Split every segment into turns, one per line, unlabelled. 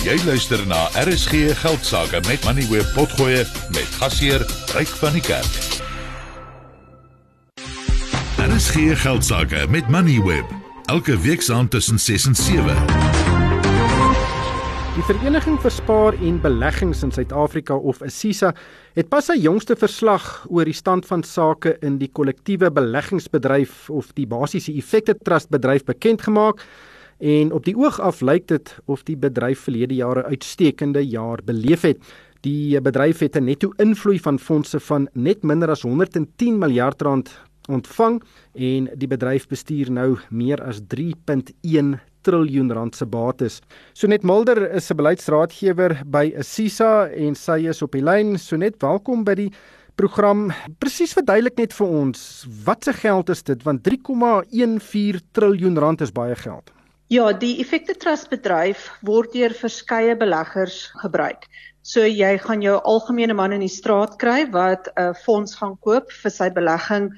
Jy luister na RSG Geldsaake met Money Web Potgoe met gasheer Ryk van die Kerk. RSG Geldsaake met Money Web elke week saand tussen 6 en 7.
Die Vereniging vir Spaar en Beleggings in Suid-Afrika of ASISA het pas sy jongste verslag oor die stand van sake in die kollektiewe beleggingsbedryf of die basiese effekte trust bedryf bekend gemaak. En op die oog af lyk dit of die bedryf verlede jare uitstekende jaar beleef het. Die bedryf het 'n netto invloei van fondse van net minder as 110 miljard rand ontvang en die bedryf bestuur nou meer as 3.1 triljoen rand se bates. Sonet Mulder is 'n beleidsraadgewer by Assisa en sy is op die lyn. Sonet, welkom by die program. Presies verduidelik net vir ons, wat se geld is dit want 3,14 triljoen rand is baie geld.
Ja, die Effekte Trust bedryf word deur verskeie beleggers gebruik. So jy gaan jou algemene man in die straat kry wat 'n fonds gaan koop vir sy belegging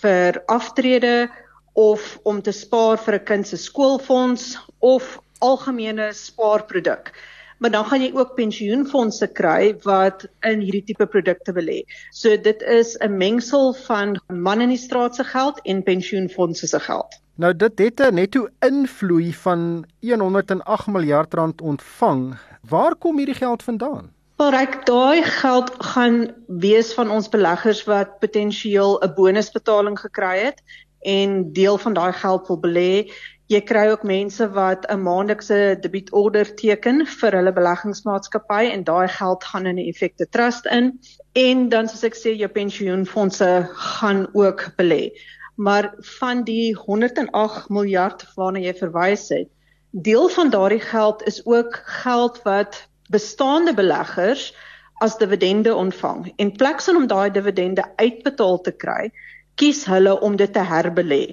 vir aftrede of om te spaar vir 'n kind se skoolfonds of algemene spaarproduk. Maar dan gaan jy ook pensioenfonde kry wat in hierdie tipe produkte belê. So dit is 'n mengsel van man in die straat se geld en pensioenfonde se geld.
Nou dit het 'n netto invloei van 108 miljard rand ontvang. Waar kom hierdie geld vandaan?
Bereik daai geld gaan wees van ons beleggers wat potensieel 'n bonusbetaling gekry het en deel van daai geld wil belê. Jy kry ook mense wat 'n maandelikse debietorder teken vir hulle beleggingsmaatskappy en daai geld gaan in 'n effekte trust in en dan soos ek sê jou pensioenfonde gaan ook belê maar van die 108 miljard waarna jy verwys het, deel van daardie geld is ook geld wat bestaande beleggers as dividende ontvang. En pleks om daai dividende uitbetaal te kry, kies hulle om dit te herbelê.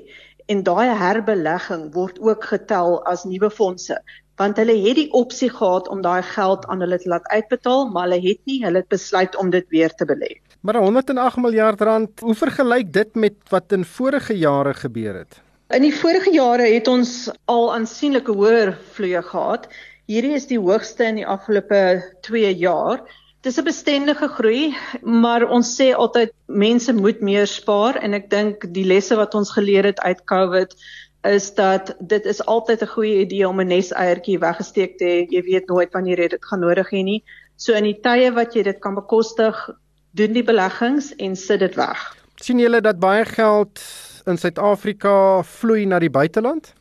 En daai herbelegging word ook getel as nuwe fondse want hulle het die opsie gehad om daai geld aan hulle te laat uitbetaal, maar hulle het nie, hulle het besluit om dit weer te belê.
Maar 108 miljard rand, hoe vergelyk dit met wat in vorige jare gebeur het?
In die vorige jare het ons al aansienlike hoër vloeye gehad. Hierdie is die hoogste in die afgelope 2 jaar. Dis 'n bestendige groei, maar ons sê altyd mense moet meer spaar en ek dink die lesse wat ons geleer het uit COVID is dat dit is altyd 'n goeie idee om 'n neseiertjie weggesteek te hê. Jy weet nooit wanneer jy dit gaan nodig hê nie. So in die tye wat jy dit kan bekostig, doen die beleggings en sit dit weg.
sien julle dat baie geld in Suid-Afrika vloei na die buiteland?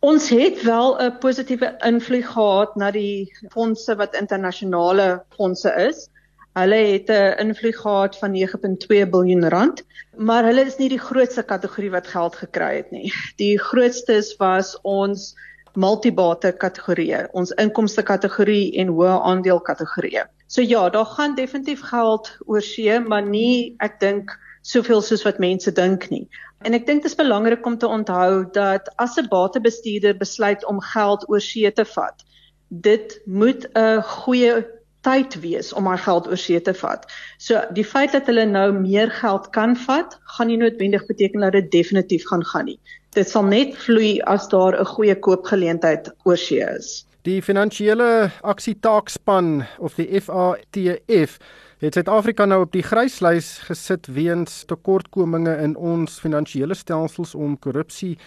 Ons het wel 'n positiewe invloed gehad na die fondse wat internasionale fondse is. Hulle het 'n invloed gehad van 9.2 miljard rand, maar hulle is nie die grootste kategorie wat geld gekry het nie. Die grootstes was ons multibate kategorieë, ons inkomste kategorie en hoë aandeel kategorieë. So ja, daar gaan definitief geld oor see, maar nie ek dink soveel soos wat mense dink nie. En ek dink dit is belangrik om te onthou dat as 'n batebestuurder besluit om geld oor see te vat, dit moet 'n goeie tyd wees om my geld oor see te vat. So die feit dat hulle nou meer geld kan vat, gaan nie noodwendig beteken dat dit definitief gaan gaan nie. Dit sal net vloei as daar 'n goeie koopgeleentheid oor see is.
Die finansiële aksietaakspan of die FATF het Suid-Afrika nou op die gryslys gesit weens tekortkominge in ons finansiële stelsels om korrupsie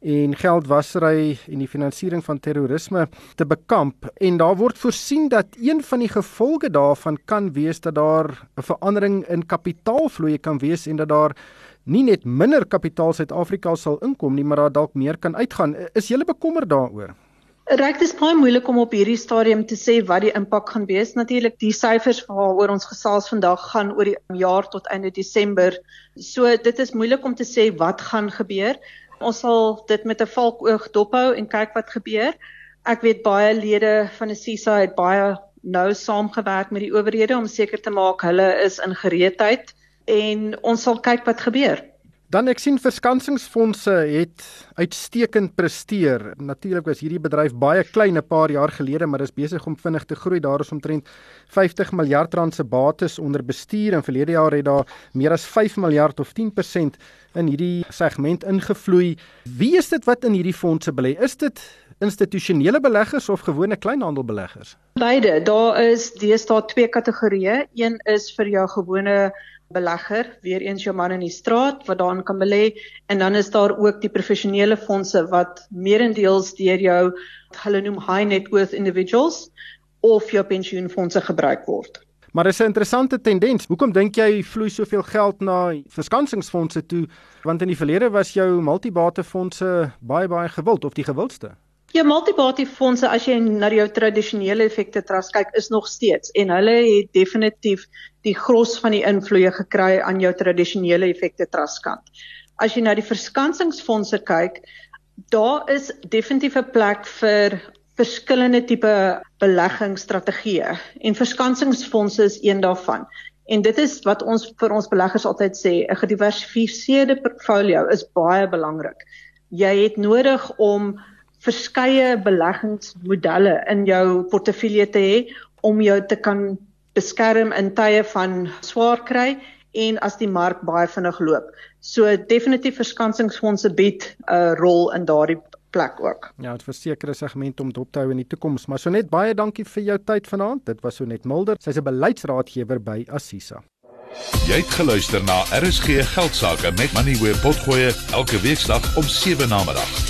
en geldwasery en die finansiering van terrorisme te bekamp en daar word voorsien dat een van die gevolge daarvan kan wees dat daar 'n verandering in kapitaalvloei kan wees en dat daar nie net minder kapitaal Suid-Afrika sal inkom nie maar daar dalk meer kan uitgaan is jy bekommerd daaroor
Ryk dis baie moeilik om op hierdie stadium te sê wat die impak gaan wees. Natuurlik die syfers waaroor ons gesels vandag gaan oor die jaar tot einde Desember. So dit is moeilik om te sê wat gaan gebeur. Ons sal dit met 'n valkoog dophou en kyk wat gebeur. Ek weet baie lede van die CISA het baie nou saamgewerk met die owerhede om seker te maak hulle is in gereedheid en ons sal kyk wat gebeur.
Dan ek sien verskansingsfondse het uitstekend presteer. Natuurlik was hierdie bedryf baie klein 'n paar jaar gelede, maar is besig om vinnig te groei. Daar is omtrent 50 miljard rand se bates onder bestuur en verlede jaar het daar meer as 5 miljard of 10% in hierdie segment ingevloei. Wie is dit wat in hierdie fondse belê? Is dit institusionele beleggers of gewone kleinhandelbeleggers?
Beide. Daar is deesdae twee kategorieë. Een is vir jou gewone belegger, weer eens jou man in die straat wat daarin kan belê en dan is daar ook die professionele fondse wat meerendeels deur jou hulle noem high net worth individuals of jou pensioenfondse gebruik word.
Maar dis 'n interessante tendens. Hoekom dink jy vloei soveel geld na verskansingsfondse toe? Want in die verlede was jou multibatefondse baie baie gewild of die gewildste.
Ja, multibatefondse as jy na jou tradisionele effekte trust kyk, is nog steeds en hulle het definitief die gros van die invloeye gekry aan jou tradisionele effekte trust kant. As jy na die verskansingsfondse kyk, daar is definitief 'n plek vir verskillende tipe beleggingsstrategieë en verskansingsfondse is een daarvan. En dit is wat ons vir ons beleggers altyd sê, 'n gediversifiseerde portfolio is baie belangrik. Jy het nodig om verskeie beleggingsmodelle in jou portefeulje te hê om jou te kan beskerm in tye van swaar kry en as die mark baie vinnig loop. So definitief verskansingsfondse bied 'n rol in daardie plek ook.
Ja, dit verseker 'n segment om dop te hou in die toekoms, maar so net baie dankie vir jou tyd vanaand. Dit was so net Mulder. Sy's 'n beleidsraadgewer by Assisa.
Jy het geluister na RSG Geldsaake met Money where potgoe elke weeksdag om 7 na middag.